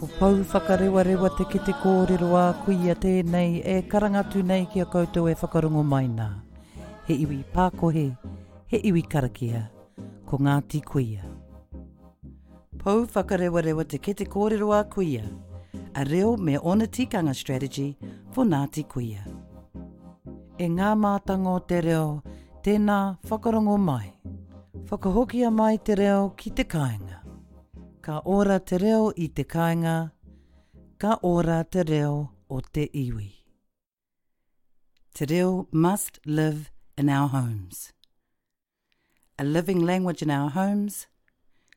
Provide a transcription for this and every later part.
Ko pau whakarewarewa te kite kōrero a kuia tēnei e karangatu nei ki a koutou e whakarongo mai nā. He iwi pākohe, he iwi karakia, ko Ngāti Kuia. Pau whakarewarewa te kite kōrero a kuia, a reo me ona tikanga strategy for Ngāti Kuia. E ngā mātango te reo, tēnā whakarongo mai. Whakahokia mai te reo ki te kāinga. Ka ora te reo i te kāinga, ka ora te reo o te iwi. Te reo must live in our homes. A living language in our homes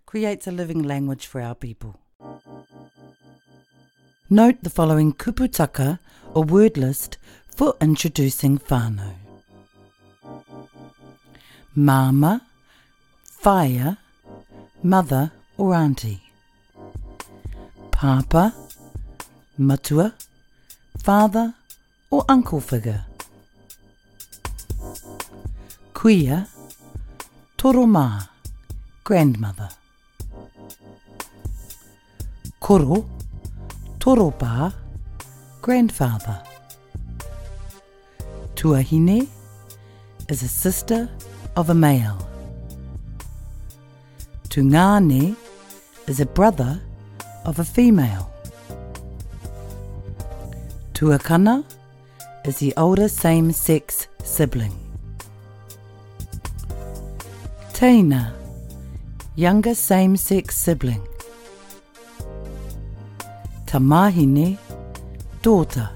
creates a living language for our people. Note the following kuputaka or word list for introducing whānau. Mama, whaia, mother or auntie. Papa, matua, father or uncle figure. Kuia, toroma, grandmother. Koro, toropa, grandfather. Tuahine is a sister of a male. Tungane is a brother of a female. Tuakana is the older same sex sibling. Teina, younger same sex sibling. Tamahine, daughter.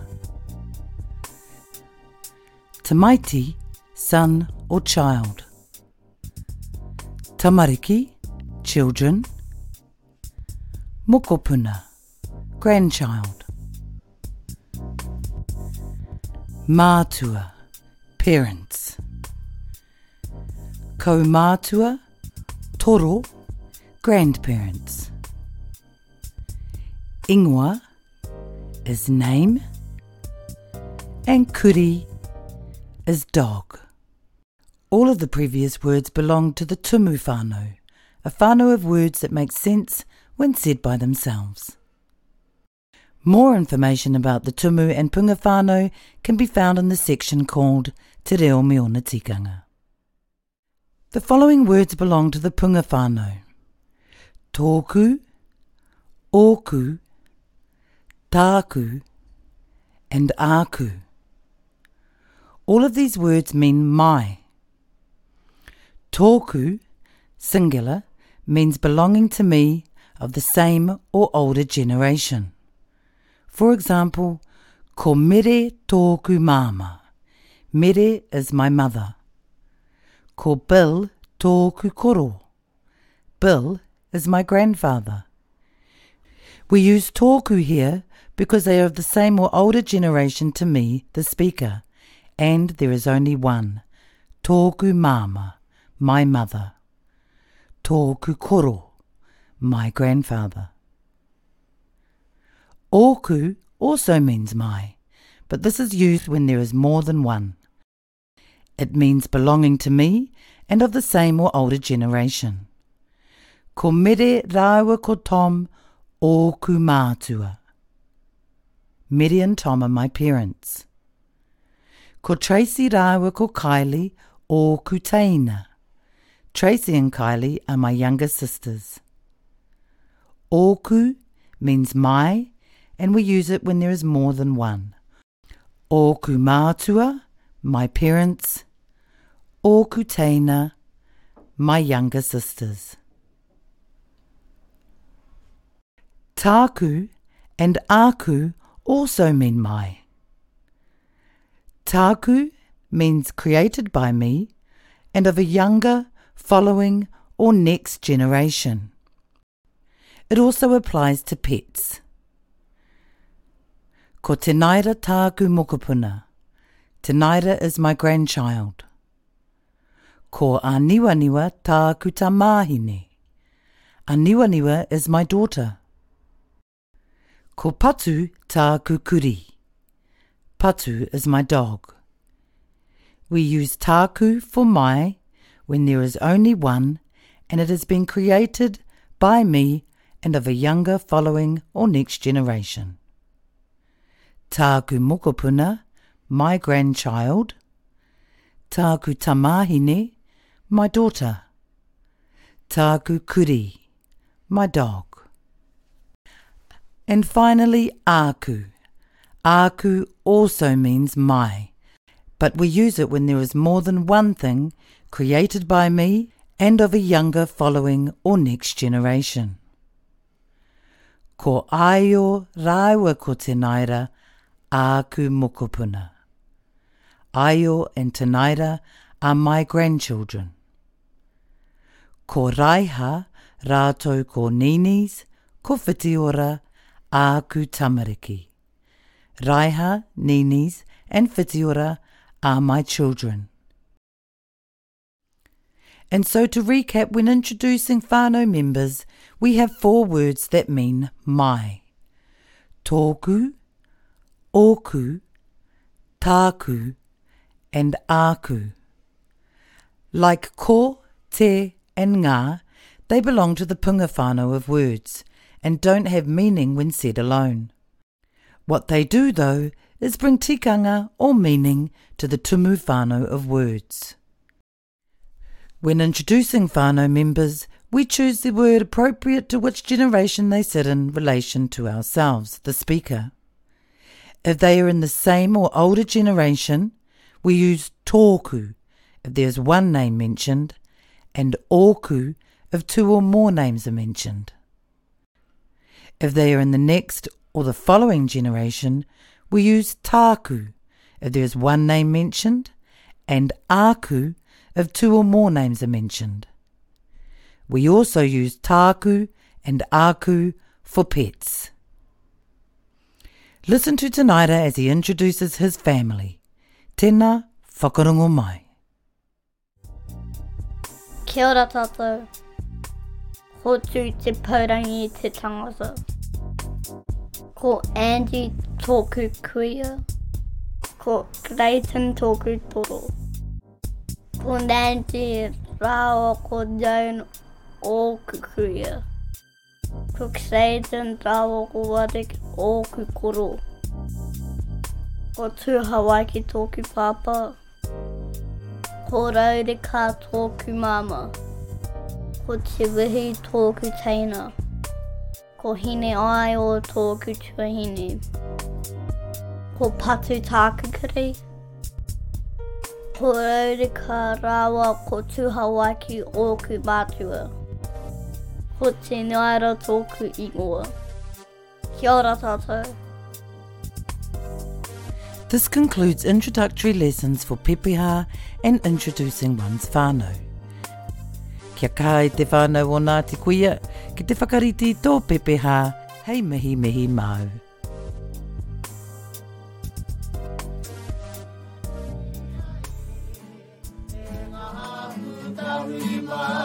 Tamaiti, son or child. Tamariki, children. Mokopuna, grandchild. Mātua, parents. Kaumātua, toro, grandparents. Ingoa is name, and kuri is dog. All of the previous words belong to the tumu whānau, a whānau of words that make sense when said by themselves. More information about the tumu and punga whānau can be found in the section called Te Reo tikanga. The following words belong to the punga whānau. Tōku, ōku, tāku, and āku. All of these words mean my. Tōku, singular, means belonging to me of the same or older generation. For example, ko mere tōku māma. Mere is my mother. Ko Bill tōku koro. Bill is my grandfather. We use tōku here because they are of the same or older generation to me, the speaker, and there is only one. Tōku māma, my mother. Tōku koro, my grandfather. Oku also means my, but this is used when there is more than one. It means belonging to me and of the same or older generation. Ko mere rāua ko Tom oku mātua. Mary and Tom are my parents. Ko Tracy rāua ko Kylie oku teina. Tracy and Kylie are my younger sisters. Oku means my, and we use it when there is more than one. Oku mātua, my parents. Oku teina, my younger sisters. Tāku and aku also mean my. Tāku means created by me and of a younger, following, or next generation. It also applies to pets. Ko Tenaira tāku mokopuna. Tenaira is my grandchild. Ko Aniwaniwa tāku tamāhine. Aniwaniwa is my daughter. Ko Patu tāku kuri. Patu is my dog. We use tāku for my when there is only one and it has been created by me and of a younger following or next generation. Tāku mokopuna, my grandchild. Tāku tamahine, my daughter. Tāku kuri, my dog. And finally, aku. Aku also means my, but we use it when there is more than one thing created by me and of a younger following or next generation. Ko aio raiwa ko Tenaira aku mokopuna. Aio and Tenaira are my grandchildren. Ko raiha rātou ko ninis, ko whitiora, aku tamariki. Raiha, ninis and whitiora are my children. And so to recap, when introducing whānau members, we have four words that mean my. Tōku, oku, tāku, and aku. Like ko, te, and ngā, they belong to the punga of words and don't have meaning when said alone. What they do, though, is bring tikanga or meaning to the tumu whānau of words. When introducing whānau members, we choose the word appropriate to which generation they sit in relation to ourselves, the speaker. If they are in the same or older generation, we use tōku if there's one name mentioned, and oku if two or more names are mentioned. If they are in the next or the following generation, we use tāku if there is one name mentioned, and aku if two or more names are mentioned. We also use taku and aku for pets. Listen to Tanaira as he introduces his family. Tēnā whakarongo mai. Kia ora tātou. Hotu te paurangi te tangata. Ko Andy tōku kuia. Ko Clayton tōku toro. Fondante rao ko jaino o kukuia. Kukseiten rao ko watek o kukuro. Ko tu hawaiki toki papa. Ko raure ka toki mama. Ko te wehi toki teina. Ko hine ai o toki tuahine. Ko patu takakarei. Ko raure kā rāwa ko tū o ku mātua. Ko te naira tōku ingoa. Kia ora tātou. This concludes introductory lessons for pepeha and introducing one's whānau. Kia kai te whānau o Ngāti Kuia, ki te whakariti tō pepeha, hei mihi mihi māu. We Mother.